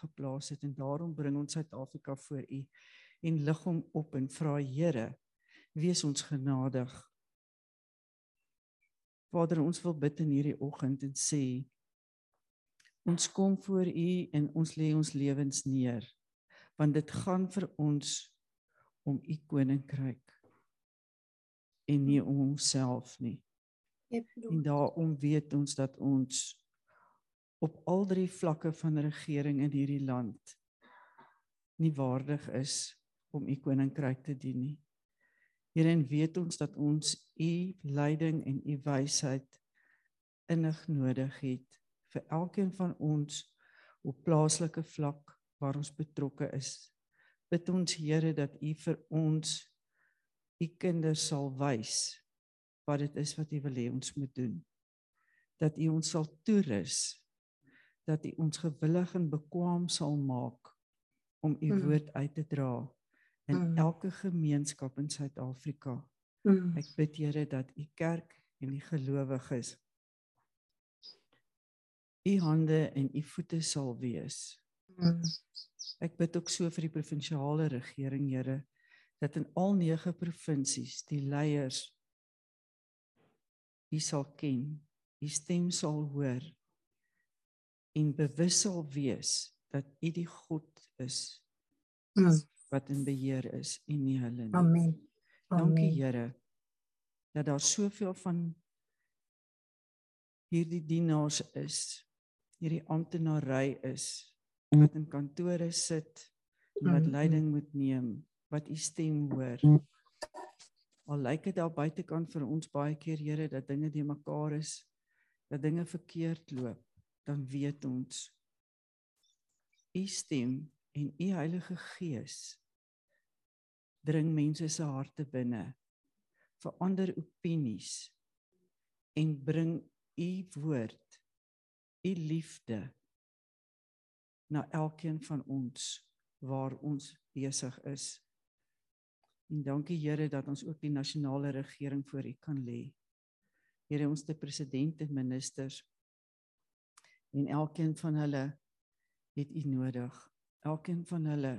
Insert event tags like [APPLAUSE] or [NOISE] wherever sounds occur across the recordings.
geplaas het en daarom bring ons Suid-Afrika voor U en lig hom op en vra Here wees ons genadig. Vader ons wil bid in hierdie oggend en sê ons kom voor U en ons lê ons lewens neer want dit gaan vir ons om U koninkryk en nie om onsself nie. En daarom weet ons dat ons op al drie vlakke van regering in hierdie land nie waardig is om u koninkryk te dien nie. Here en weet ons dat ons u leiding en u wysheid innig nodig het vir elkeen van ons op plaaslike vlak waar ons betrokke is. Bid ons Here dat u vir ons u kinders sal wys wat dit is wat u wil hê ons moet doen. Dat u ons sal toerus dat u ons gewillig en bekwam sal maak om u mm. woord uit te dra in mm. elke gemeenskap in Suid-Afrika. Mm. Ek bid Here dat u kerk en die gelowiges u hande en u voete sal wees. Mm. Ek bid ook so vir die provinsiale regering, Here, dat in al 9 provinsies die leiers u sal ken, u stem sal hoor en bewus sal wees dat u die God is mm. wat in beheer is en nie hulle nie. Amen. Dankie Here dat daar soveel van hierdie dienaars is, hierdie amptenary is wat in kantore sit en wat mm. leiding moet neem, wat u stem hoor. Al lyk dit daar buitekant vir ons baie keer Here dat dinge de mekaar is, dat dinge verkeerd loop dan weet ons u stem en u Heilige Gees dring mense se harte binne verander opinies en bring u woord u liefde na elkeen van ons waar ons besig is. En dankie Here dat ons ook die nasionale regering voor u kan lê. Here ons te president en ministers en elkeen van hulle het u nodig. Elkeen van hulle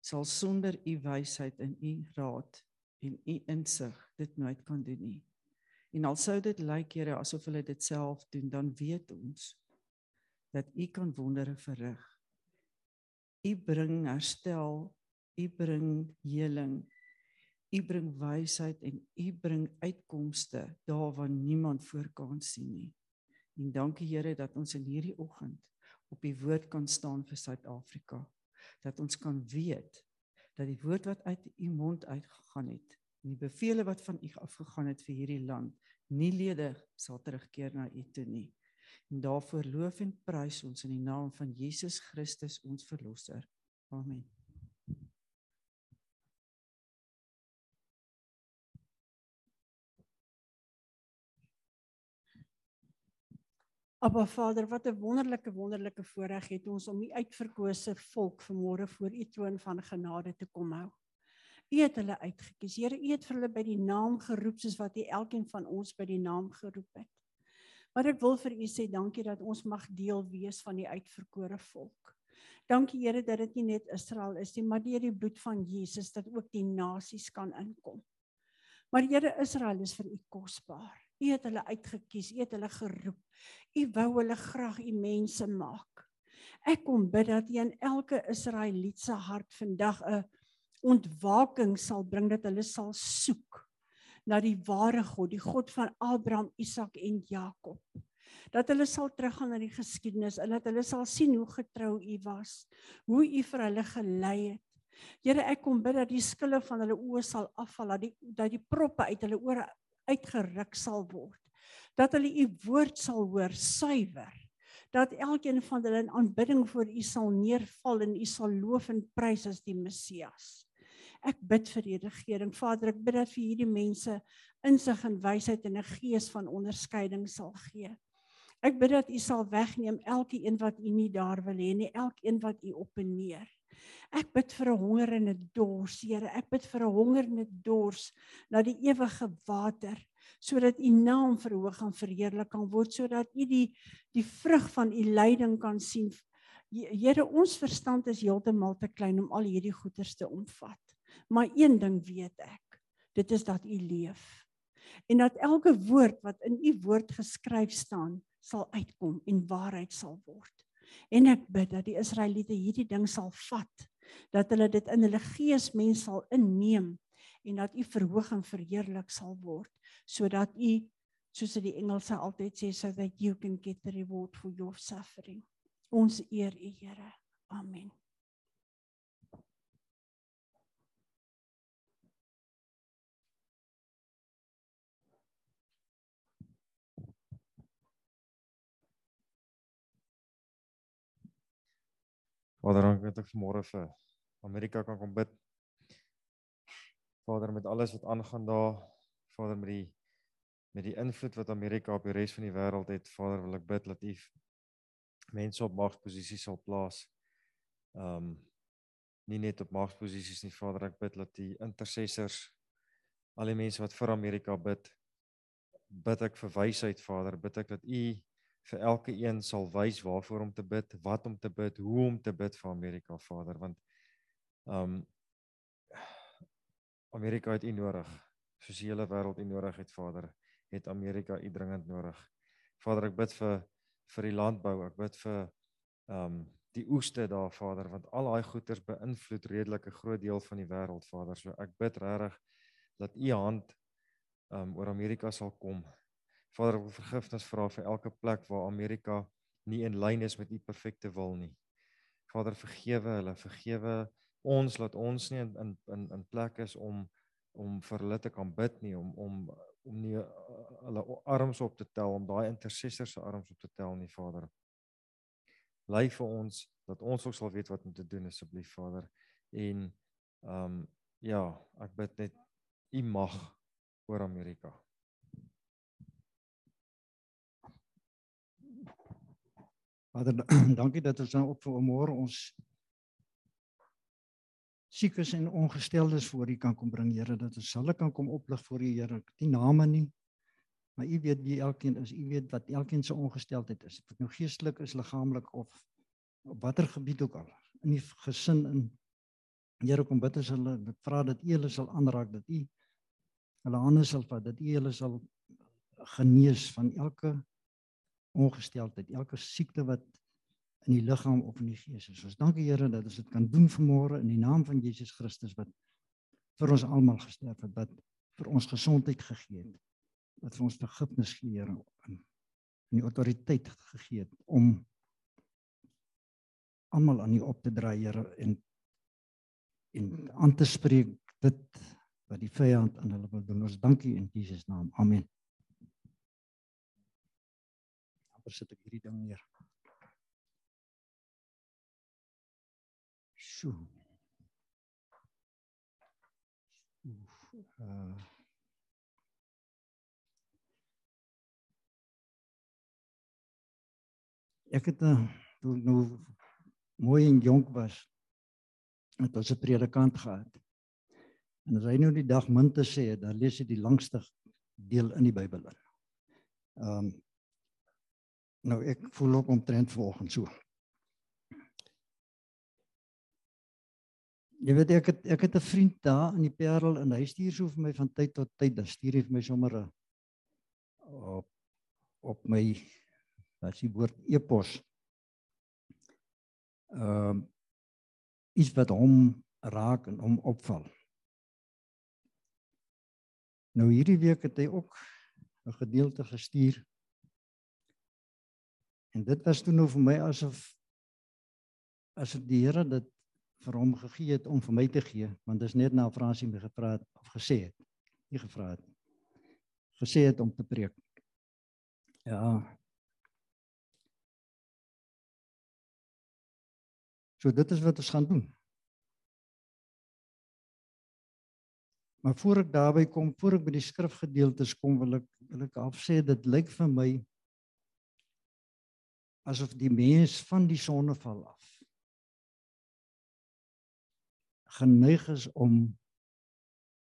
sal sonder u wysheid en u raad en u insig dit nooit kan doen nie. En al sou dit lyk Here asof hulle dit self doen, dan weet ons dat u kan wondere verrig. U bring herstel, u bring heling, u bring wysheid en u bring uitkomste daar waar niemand voor kan sien nie. En dankie Here dat ons in hierdie oggend op die woord kan staan vir Suid-Afrika. Dat ons kan weet dat die woord wat uit u mond uitgegaan het en die bevele wat van u afgegaan het vir hierdie land nie ledig sal terugkeer na u toe nie. En daarvoor loof en prys ons in die naam van Jesus Christus ons verlosser. Amen. Aba Vader, wat 'n wonderlike wonderlike voorreg het ons om u uitverkose volk vanmôre voor u troon van genade te kom hou. U het hulle uitgekies. Here, u het vir hulle by die naam geroep soos wat u elkeen van ons by die naam geroep het. Maar ek wil vir u sê dankie dat ons mag deel wees van die uitverkore volk. Dankie Here dat dit nie net Israel is nie, maar deur die bloed van Jesus dat ook die nasies kan inkom. Maar Here, Israel is vir u kosbaar. U het hulle uitgekies, U het hulle geroep. U wou hulle graag U mense maak. Ek kom bid dat U in elke Israeliet se hart vandag 'n ontwaking sal bring dat hulle sal soek na die ware God, die God van Abraham, Isak en Jakob. Dat hulle sal teruggaan na die geskiedenis en dat hulle sal sien hoe getrou U was, hoe U vir hulle gelei het. Here, ek kom bid dat die skille van hulle oë sal afval, dat die dat die proppe uit hulle ore uitgeruk sal word. Dat hulle u woord sal hoor suiwer. Dat elkeen van hulle in aanbidding voor u sal neerval en u sal loof en prys as die Messias. Ek bid vir die regering. Vader, ek bid dat vir hierdie mense insig en wysheid en 'n gees van onderskeiding sal gee. Ek bid dat u sal wegneem elke een wat u nie daar wil hê nie, elkeen wat u op en neer. Ek bid vir 'n honger en 'n dors, Here. Ek bid vir 'n honger en 'n dors na die ewige water sodat u naam verhoog en verheerlik kan word sodat u die die vrug van u lyding kan sien Here, ons verstand is heeltemal te klein om al hierdie goeders te omvat. Maar een ding weet ek, dit is dat U leef. En dat elke woord wat in U woord geskryf staan, sal uitkom en waarheid sal word. En ek bid dat die Israeliete hierdie ding sal vat, dat hulle dit in hulle gees mens sal inneem en dat U verhoog en verheerlik sal word, sodat U soos dit die Engelse altyd sê so that you can get the reward for your suffering. Ons eer U Here. Amen. Vader, dank dat ek vanmôre vir Amerika kan kom bid. Vader, met alles wat aangaan daar, Vader met die met die invloed wat Amerika op die res van die wêreld het, Vader, wil ek bid dat U mense op magsposisies sal plaas. Um nie net op magsposisies nie, Vader, ek bid dat die intercessors al die mense wat vir Amerika bid, bid ek vir wysheid, Vader, bid ek dat U vir elke een sal wys waarvoor om te bid, wat om te bid, hoe om te bid vir Amerika, Vader, want um Amerika het U nodig, soos die hele wêreld U nodig het, Vader, het Amerika U dringend nodig. Vader, ek bid vir vir die landbou, ek bid vir um die oeste daar, Vader, want al daai goeders beïnvloed redelik 'n groot deel van die wêreld, Vader. So ek bid regtig dat U hand um oor Amerika sal kom. Vader, ek wil vergifnis vra vir elke plek waar Amerika nie in lyn is met U perfekte wil nie. Vader, vergewe hulle, vergewe ons laat ons nie in in in, plek is om om vir hulle te kan bid nie, om om om nie uh, hulle arms op te tel, om daai intercessors se arms op te tel nie, Vader. Lei vir ons dat ons ook sal weet wat om te doen asseblief, Vader. En ehm um, ja, ek bid net U mag oor Amerika. Vader, [CLEARS THROAT] dankie dat ons nou op vir môre ons siekes en ongesteldes voor U kan kom bring, Here, dat ons hulle kan kom oplig voor U, Here. Nie name nie, maar U weet wie elkeen is. U weet wat elkeen se ongesteldheid is. Of dit nou geestelik is, liggaamlik of op watter gebied ook al. In die gesin in Here kom bid as hulle vra dat U hulle sal aanraak, dat U hulle hande sal vat, dat U hulle sal genees van elke ongesteldheid, elke siekte wat in die liggaam of in die gees is. Ons dankie Here dat ons dit kan doen vanmôre in die naam van Jesus Christus wat vir ons almal gesterf het, wat vir ons gesondheid gegee het, wat vir ons vergifnis gee Here en en die autoriteit gegee het om almal aan U op te dra Here en en aan te spreek dit wat die vyand aan hulle wil doen. Ons dankie in Jesus naam. Amen. Amper sit ek hierdie ding neer. Sjoe. Oef, uh Ek het uh, toe nou mooi en jonk was het ons 'n predikant gehad. En as hy nou die dag min te sê dan lees hy die langste deel in die Bybel in. Ehm um, Nou ek voel ook omtrent volgens so. Jy weet ek het ek het 'n vriend daar in die Parel en hy stuur so vir my van tyd tot tyd, dan stuur hy vir my sommer 'n op op my is die woord e-pos. Ehm um, iets wat hom raak en hom opval. Nou hierdie week het hy ook 'n gedeelte gestuur En dit was toe nou vir my asof asof die Here dit vir hom gegee het om vir my te gee, want dit is net na Fransie my gevra het of gesê het. Nie gevra het. Gesê het om te preek. Ja. So dit is wat ons gaan doen. Maar voor ek daarby kom, voor ek by die skrifgedeeltes kom, wil ek wil ek afsê dit lyk vir my asof die mens van die sonneval af geneig is om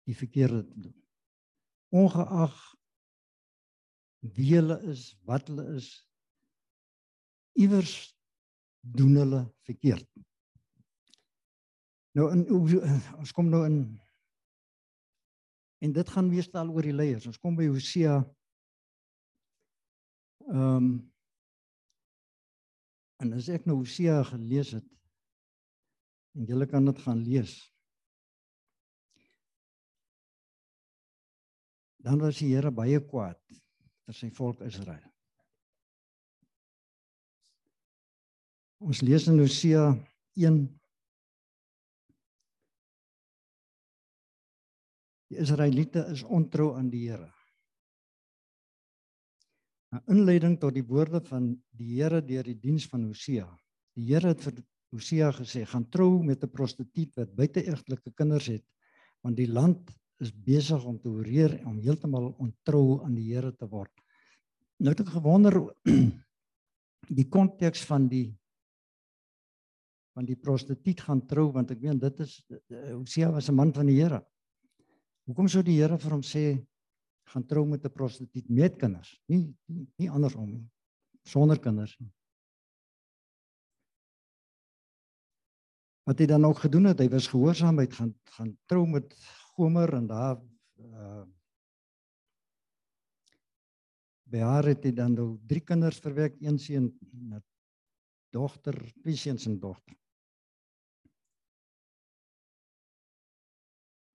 die verkeerde te doen. Ongeag wie hulle is, wat hulle is, iewers doen hulle verkeerd. Nou in ons kom nou in en dit gaan meestal oor die leiers. Ons kom by Hosea ehm um, en as ek nou Hosea gelees het en julle kan dit gaan lees. Dan was die Here baie kwaad vir sy volk Israel. Ons lees in Hosea 1 Die Israeliete is ontrou aan die Here. 'n Inleiding tot die woorde van die Here deur die diens van Hosea. Die Here het vir Hosea gesê: "Gaan trou met 'n prostituut wat buiteegtelike kinders het, want die land is besig om te oreer om heeltemal ontrou aan die Here te word." Nou het ek gewonder [CLEARS THROAT] die konteks van die van die prostituut gaan trou want ek meen dit is Hosea was 'n man van die Here. Hoekom sou die Here vir hom sê gaan trou met 'n prostituut met kinders? Nie nie, nie andersom nie. Sonder kinders nie. Wat hy dan ook gedoen het, hy was gehoorsaam, hy het gaan gaan trou met Gomer en daar uh Behaar het hy dan nou drie kinders verwek, een seun, 'n dogter, twee seuns en dogter.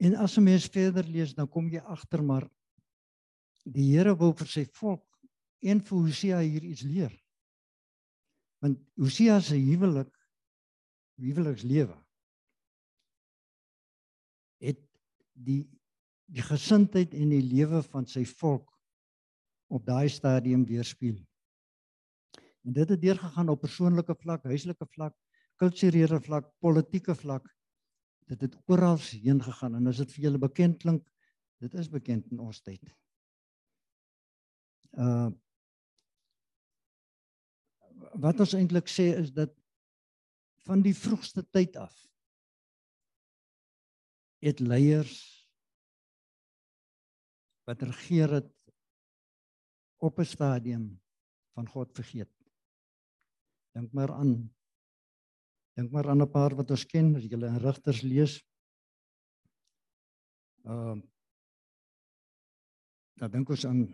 En as 'n mens verder lees, dan kom jy agter maar die Here wil vir sy volk en vir Hosea hier iets leer. Want Hosea se huwelik huwelikslewe het die die gesindheid en die lewe van sy volk op daai stadium weerspieël. En dit het deurgegaan op persoonlike vlak, huislike vlak, kulturele vlak, politieke vlak dit het oral heen gegaan en as dit vir julle bekend klink, dit is bekend in ons tyd. Uh wat ons eintlik sê is dat van die vroegste tyd af het leiers wat regeer het op 'n stadium van God vergeet. Dink maar aan Dink maar aan 'n paar wat ons ken, as jy in Rigters lees. Ehm uh, Dan dink ons aan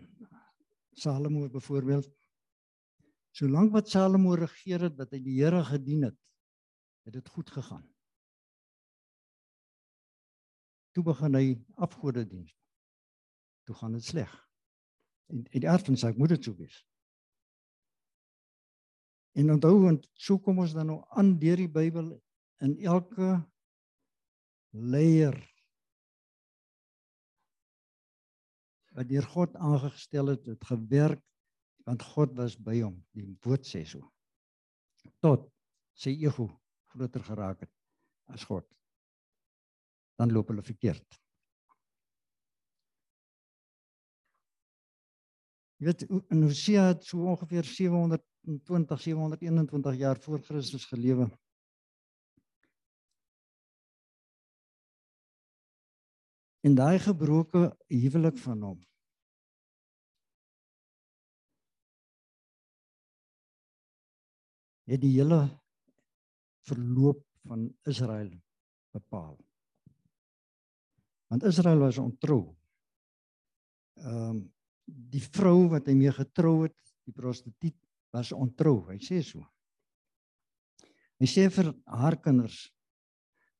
Salomo byvoorbeeld. Solank wat Salomo regeer het, wat hy die Here gedien het, het dit goed gegaan. Toe begin hy afgode dien. Toe gaan dit sleg. En, en die aard van sy dit so wees. En onthou want so kom ons dan nou aan deur die Bybel in elke leier wat deur God aangestel het, het gewerk want God was by hom. Die woord sê so. Tot sy ego groter geraak het as God. Dan loop hulle verkeerd. Jy weet in Hosea het so ongeveer 700 20 721 jaar voor Christus gelewe. En daai gebroke huwelik van hom. Het die hele verloop van Israel bepaal. Want Israel was ontrou. Ehm um, die vrou wat hy mee getrou het, die prostituut was ontrou. Hy sê so. Hy sê vir haar kinders: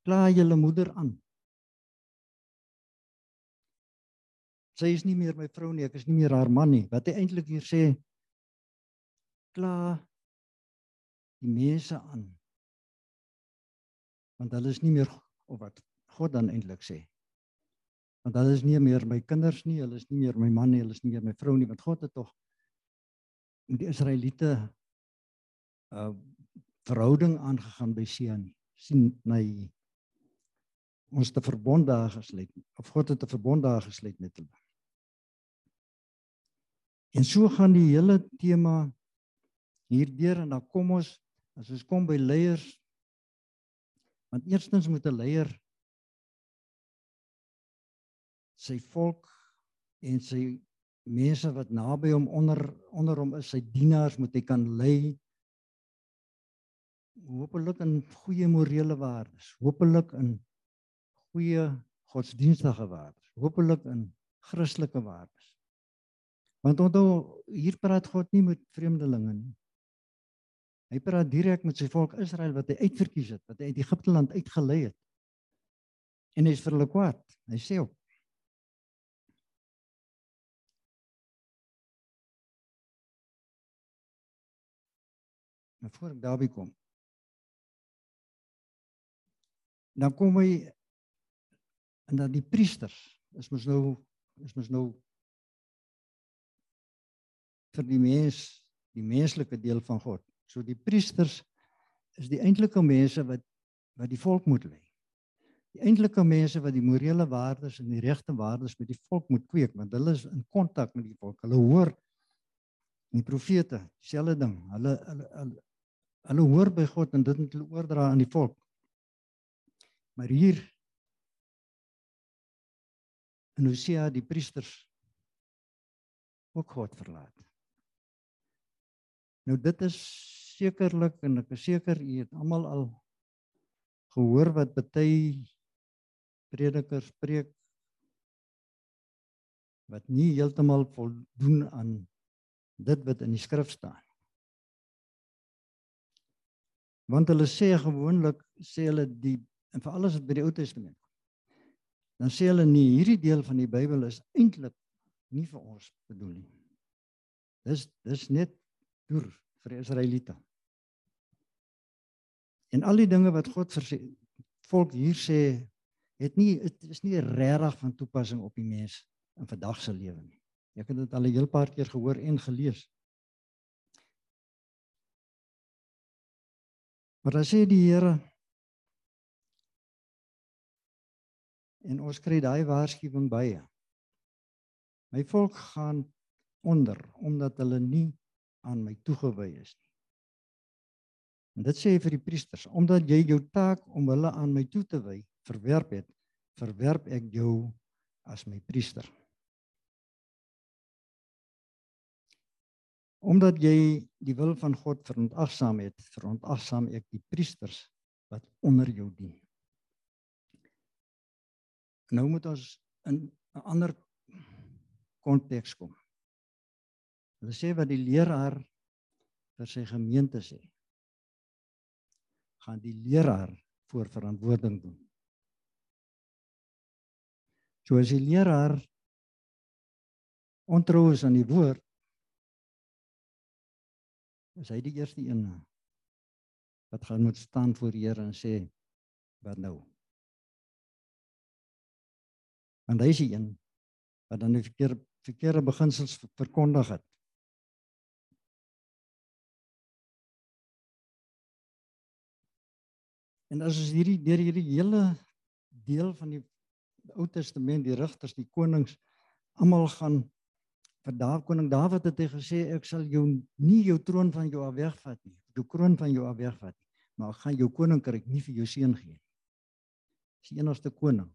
"Kla julle moeder aan." Sy is nie meer my vrou nie, ek is nie meer haar man nie. Wat hy eintlik hier sê: "Kla die mense aan." Want hulle is nie meer of wat God dan eintlik sê. Want hulle is nie meer my kinders nie, hulle is nie meer my man nie, hulle is nie meer my vrou nie, want God het tog met die Israeliete uh verhouding aangegaan by Sion sien my ons te verbond daar gesluit of God het 'n verbond daar gesluit met hulle. En so gaan die hele tema hierdeur en dan kom ons as ons kom by leiers want eerstens moet 'n leier sy volk en sy mense wat naby hom onder onder hom is, sy dienaars moet hy kan lei. hopelik in goeie morele waardes, hopelik in goeie godsdienstige waardes, hopelik in Christelike waardes. Want onthou hier praat God nie met vreemdelinge nie. Hy praat direk met sy volk Israel wat hy uitverkies het, wat hy uit Egipte land uitgelei het. En hy is vir hulle kwaad. Hy sê op Maar voor ek daarby kom. Dan kom hy en dan die priesters is mos nou is mos nou vir die mens die menslike deel van God. So die priesters is die eintlike mense wat wat die volk moet lei. Die eintlike mense wat die morele waardes en die regte waardes met die volk moet kweek want hulle is in kontak met die volk. Hulle hoor die profete, dieselfde ding. Hulle hulle hulle hulle hoor by God en dit moet hulle oordra aan die volk. Maar hier en Hosea die priesters ook God verlaat. Nou dit is sekerlik en ek is seker u het almal al gehoor wat baie predikers preek wat nie heeltemal voldoen aan dit wat in die skrif staan. Want hulle sê gewoonlik sê hulle die en vir alles wat by die Ou Testament dan sê hulle nie hierdie deel van die Bybel is eintlik nie vir ons bedoel nie. Dis dis net deur vir Israeliete. En al die dinge wat God vir sy volk hier sê, het nie dit is nie regtig van toepassing op die mens in vandag se lewe nie. Ek het dit al 'n heel paar keer gehoor en gelees. Maar dan sê die Here en ons kry daai waarskuwing by. My volk gaan onder omdat hulle nie aan my toegewy is nie. En dit sê vir die priesters, omdat jy jou taak om hulle aan my toe te wy verwerp het, verwerp ek jou as my priester. Omdat jy die wil van God verontagsaam het, verontagsaam ek die priesters wat onder jou dien. Nou moet ons in 'n ander konteks kom. Hulle sê wat die leraar vir sy gemeente sê. gaan die leraar voor verantwoording doen. So as die leraar ontrou is aan die woord, is hy die eerste een wat gaan moet staan voor die Here en sê wat nou? Want hy is die een wat dan die verkeerde verkeerde beginsels verkondig het. En as ons hierdie deur hierdie hele deel van die Ou Testament, die rigters, die konings almal gaan vir Dawid koning Dawid het hy gesê ek sal jou nie jou troon van jou af wegvat nie, jou kroon van jou af wegvat nie, maar ek gaan jou koninkryk nie vir jou seun gee nie. Dis die enigste koning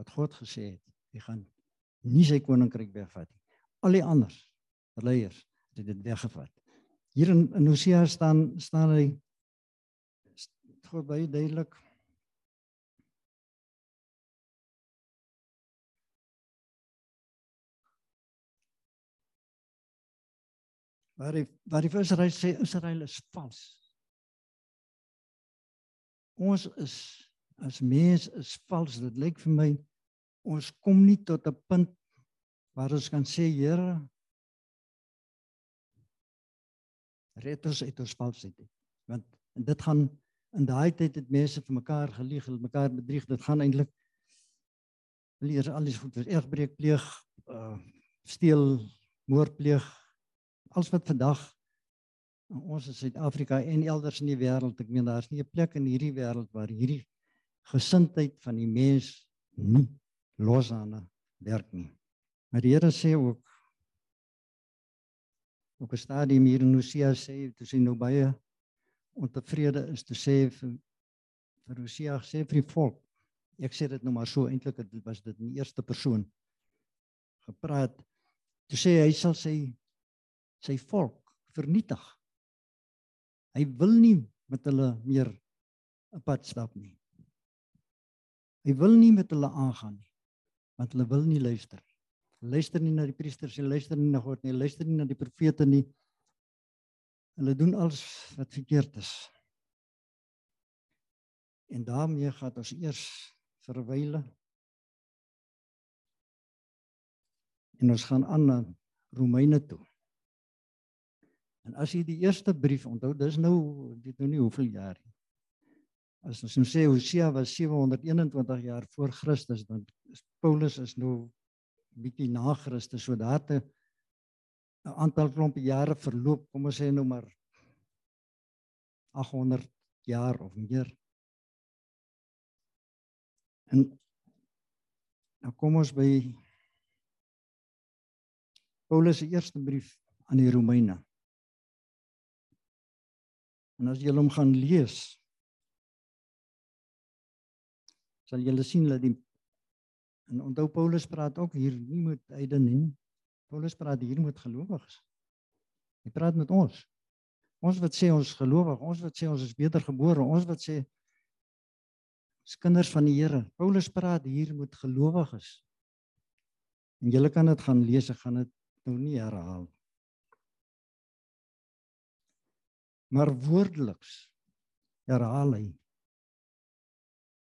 wat God gesê het, hy gaan nie sy koninkryk wegvat nie. Al die ander leiers het dit weggevat. Hier in, in Hosea staan staan hy God baie duidelik. Waar die waar die Israel sê Israel is vals. Ons is as mens is vals. Dit lyk vir my ons kom nie tot 'n punt waar ons kan sê Here red ons uit ons valsheid. Want dit gaan in daai tyd het mense vir mekaar gelieg, hulle mekaar bedrieg. Dit gaan eintlik leer alles goed was egbreek pleeg, uh steel, moord pleeg. Alles wat vandag ons in Suid-Afrika en elders in die wêreld, ek meen daar's nie 'n plek in hierdie wêreld waar hierdie gesindheid van die mens nie los aan werk nie. Maar die Here sê ook op 'n stadium hier in Hosea sê, toe sien nou baie ontevrede is te sê vir vir Hosea sê vir die volk. Ek sê dit nou maar so eintlik dit was dit in eerste persoon gepraat. Toe sê hy sal sy sy volk vernietig. Hy wil nie met hulle meer 'n pad stap nie. Hy wil nie met hulle aangaan nie want hulle wil nie luister. Luister nie na die priesters nie, luister nie na God nie, luister nie na die profete nie. Hulle doen alles wat verkeerd is. En daarmee gaan ons eers verwyle. En ons gaan aan na Romeine toe. En as jy die eerste brief onthou, dis nou weet nou nie hoeveel jaar nie. As ons nou sê Hosea was 721 jaar voor Christus, dan Paulus is nou bietjie na Christus, so daar te 'n aantal klompe jare verloop, kom ons sê nou maar 800 jaar of meer. En nou kom ons by Paulus se eerste brief aan die Romeine. En as jy hom gaan lees, sal jy sien dat die en onthou Paulus praat ook hier nie met heidene nie. Paulus praat hier met gelowiges. Hy praat met ons. Ons wat sê ons gelowig, ons wat sê ons is beter gebore, ons wat sê ons kinders van die Here. Paulus praat hier met gelowiges. En julle kan dit gaan lees, ek gaan dit nou nie herhaal nie. maar woordeliks herhaal hy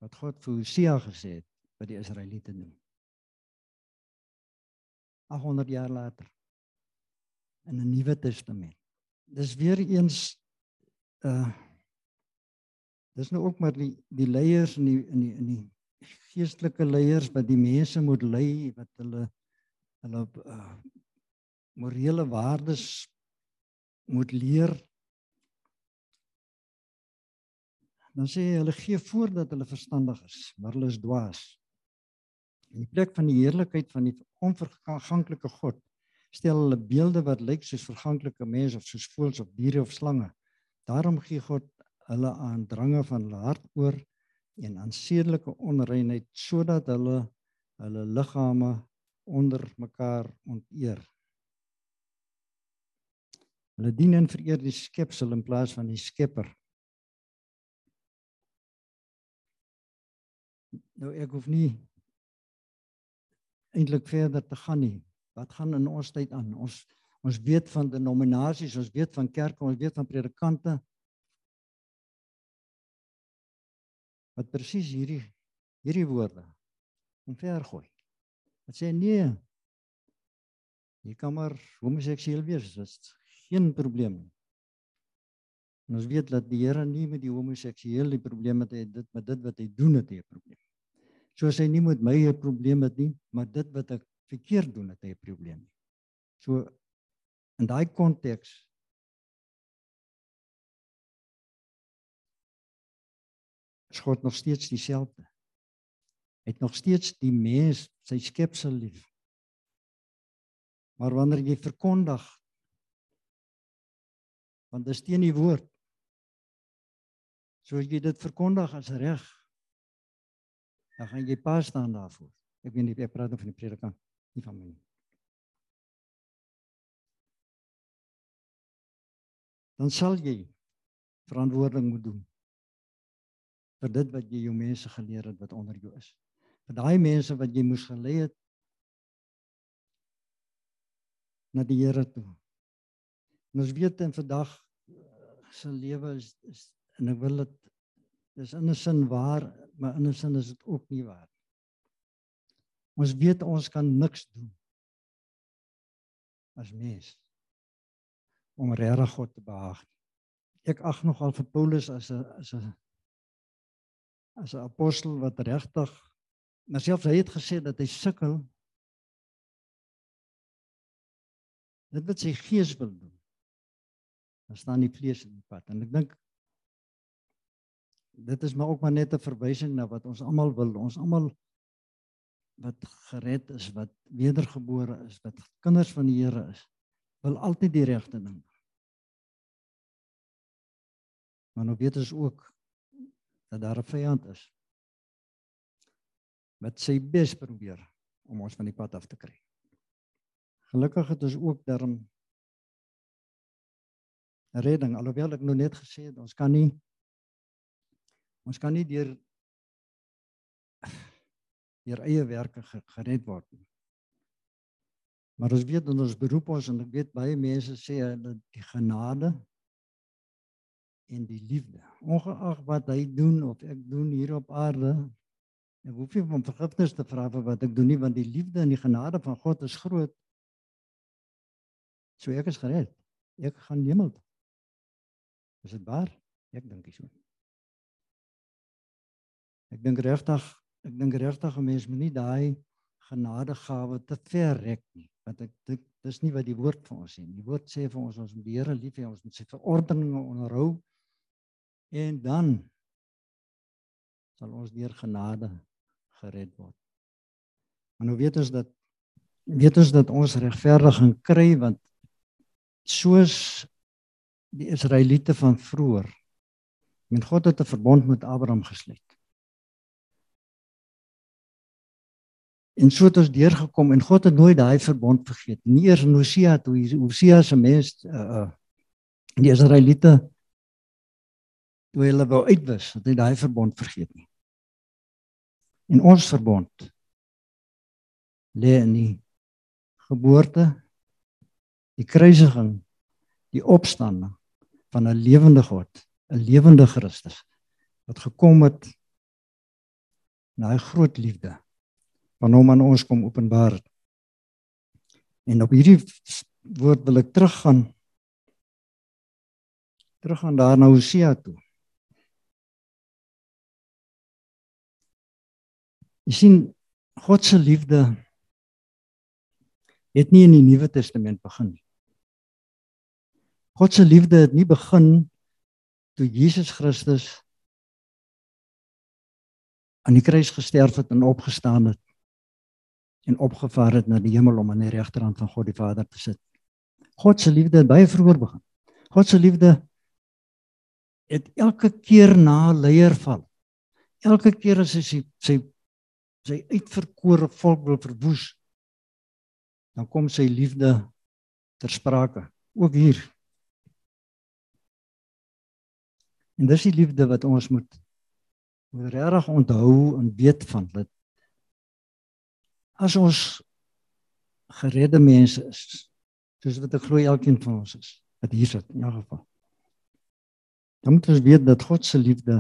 wat God vir Hosea gesê het wat die Israeliete doen. 800 jaar later in 'n Nuwe Testament. Dis weer eens uh dis nou ook maar die die leiers in die in die in die geestelike leiers wat die mense moet lei wat hulle hulle uh morele waardes moet leer dan sê hy hulle gee voor dat hulle verstandig is, maar hulle is dwaas. In die plek van die heerlikheid van die onverganklike God stel hulle beelde wat lyk soos verganklike mense of soos voëls of diere of slange. Daarom gee God hulle aan drange van hulle hart oor en aan sedelike onreinheid sodat hulle hulle liggame onder mekaar onteer. Hulle dien en vereer die skepsel in plaas van die Skepper. Nou ek hoef nie eintlik verder te gaan nie. Wat gaan in ons tyd aan? Ons ons weet van denominasies, ons weet van kerke, ons weet van predikante wat presies hierdie hierdie woorde omvergooi. Wat sê nee. Jy kan maar homoseksueel wees, dit is geen probleem nie. En ons weet dat die Here nie met die homoseksueel die probleem het, dit met dit wat hy doen het 'n probleem soos hy nie met my 'n probleem het nie, maar dit wat ek verkeerd doen het hy 'n probleem nie. So in daai konteks God nog steeds dieselfde. Hy het nog steeds die mens, sy skepsel lief. Maar wanneer jy verkondig want dit is teen die woord. So jy dit verkondig as reg dan gaan jy pas staan daarvoor. Ek weet nie ek praat nou van die predikant, nie van my. Dan sal jy verantwoording moet doen vir dit wat jy jou mense geleer het wat onder jou is. Vir daai mense wat jy moes gelei het na die Here toe. En ons weet in vandag eh, se lewe is, is en ek wil dit dis in 'n sin waar maar in 'n sin is dit ook nie waar. Ons weet ons kan niks doen as mens om regtig God te behaag. Ek ag nogal vir Paulus as 'n as 'n as 'n apostel wat regtig maar selfs hy het gesê dat hy sukkel dit wat sy gees wil doen. Dan staan die vlees in die pad en ek dink dit is maar ook maar net 'n verwysing na wat ons almal wil. Ons almal wat gered is, wat wedergebore is, wat kinders van die Here is, wil altyd die regte ding. Maar nou weet ons ook dat daar 'n vyand is wat sy bes probeer om ons van die pad af te kry. Gelukkig het ons ook daarom redding alhoewel ek nou net gesê het ons kan nie ons kan nie deur deur eie werke gered word nie. Maar ons weet dat ons beroep ons en ek weet baie mense sê dat die genade en die liefde, ongeag wat hy doen of ek doen hier op aarde, ek hoef nie om vergifnis te vra vir wat ek doen nie want die liefde en die genade van God is groot. So ek is gered. Ek gaan hemel toe. Is dit waar? Ek dink so. Ek dink regtig, ek dink regtig 'n mens moet nie daai genadegawe te ver rek nie want ek dink dis nie wat die woord vir ons sê nie. Die woord sê vir ons ons moet die Here lief hê, ons moet sy verordeninge onderhou en dan sal ons deur genade gered word. Maar nou weet ons dat weet ons dat ons regverdiging kry want soos die Israeliete van vroeër met God het 'n verbond met Abraham gesluit. En so het ons deurgekom en God het nooit daai verbond vergeet. Nie eers in Hosea toe Hosea se mens uh uh die Israeliete toe hulle wou uitwis, het hy daai verbond vergeet nie. En ons verbond lê in die geboorte, die kruisiging, die opstanding van 'n lewende God, 'n lewende Christus wat gekom het na 'n groot liefde van hom aan ons kom openbaar. En op hierdie woord wil ek teruggaan teruggaan daar na Hosea toe. Jy sien God se liefde het nie in die Nuwe Testament begin nie. God se liefde het nie begin toe Jesus Christus aan die kruis gesterf het en opgestaan het en opgevaar het na die hemel om aan die regterhand van God die Vader te sit. God se liefde het baie vroeër begin. God se liefde het elke keer na leier val. Elke keer as hy sy sy, sy uitverkore volk wil verwoes, dan kom sy liefde ter sprake, ook hier. En dis die liefde wat ons moet moet regtig onthou en weet van dat as ons geredde mense is soos wat ek glo elkeen van ons is wat hier sit in elk geval dan moet ons weet dat God se liefde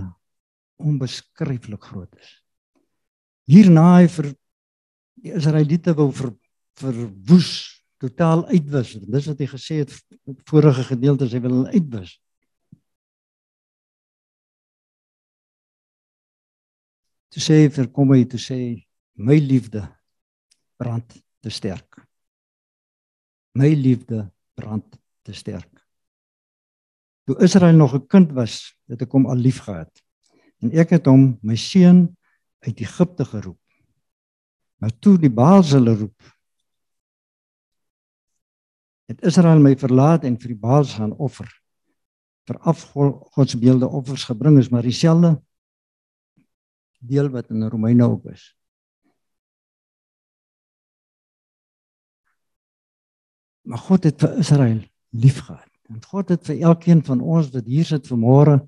onbeskryflik groot is. Hierna hy vir die Israeliete wou ver verwoes totaal uitwis. Dis wat hy gesê het vorige gedeeltes hy wil hulle uitwis. Toe sê hy vir kom hy toe sê my liefde brand te sterk. My liefde brand te sterk. Toe Israel nog 'n kind was, het ek hom al liefgehad. En ek het hom my seun uit Egipte geroep. Maar toe die Baals hulle roep, het Israel my verlaat en vir die Baals gaan offer. Vir afgodsbeelde offers gebring is maar dieselfde deel wat in Romeine ook is. Maar God het vir Israel liefgehad. En God het vir elkeen van ons wat hier sit vanmôre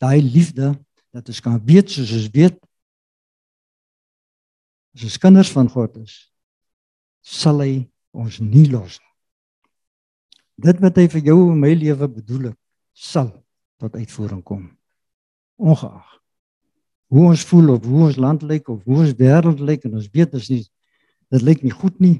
daai liefde dat ons kan weet soos ons weet as ons kinders van God is, sal hy ons nie los nie. Dit wat hy vir jou en my lewe bedoel het, sal tot uitvoering kom. Ongeag hoe ons voel of hoe ons land lyk of hoe ons wêreld lyk en ons weet as nie dit lyk nie goed nie,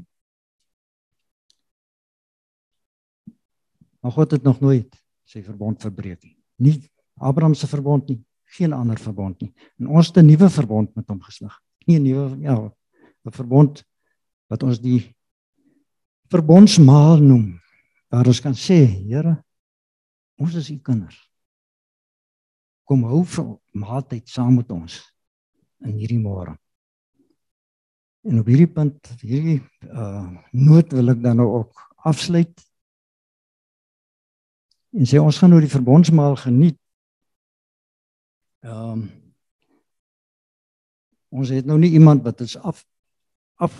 Maar God het nog nooit sy verbond verbreek nie. Nie Abraham se verbond nie, geen ander verbond nie. En ons het 'n nuwe verbond met hom gesluit. Nie 'n nuwe ja, 'n verbond wat ons die verbondsmaal noem. Waar ons kan sê, Here, ons is u kinders. Kom hou vir maaltyd saam met ons in hierdie môre. En op hierdie punt, hierdie uh noot wil ek dan nou ook afsluit en sê ons gaan nou die verbondsmaal geniet. Ehm um, ons het nou nie iemand wat ons af af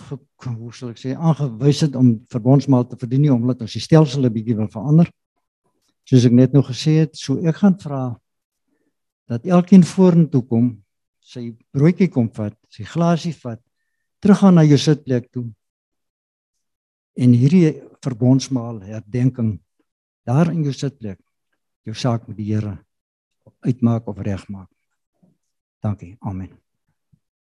hoe sal ek sê aangewys het om verbondsmaal te verdien nie omdat ons die stelsel 'n bietjie wil verander. Soos ek net nou gesê het, so ek gaan vra dat elkeen vorentoe kom, sy broodjie kom vat, sy glasie vat, teruggaan na jou sitplek toe en hierdie verbondsmaal herdenking Daar in jou sitplek, jou saak met die Here uitmaak of regmaak. Dankie. Amen.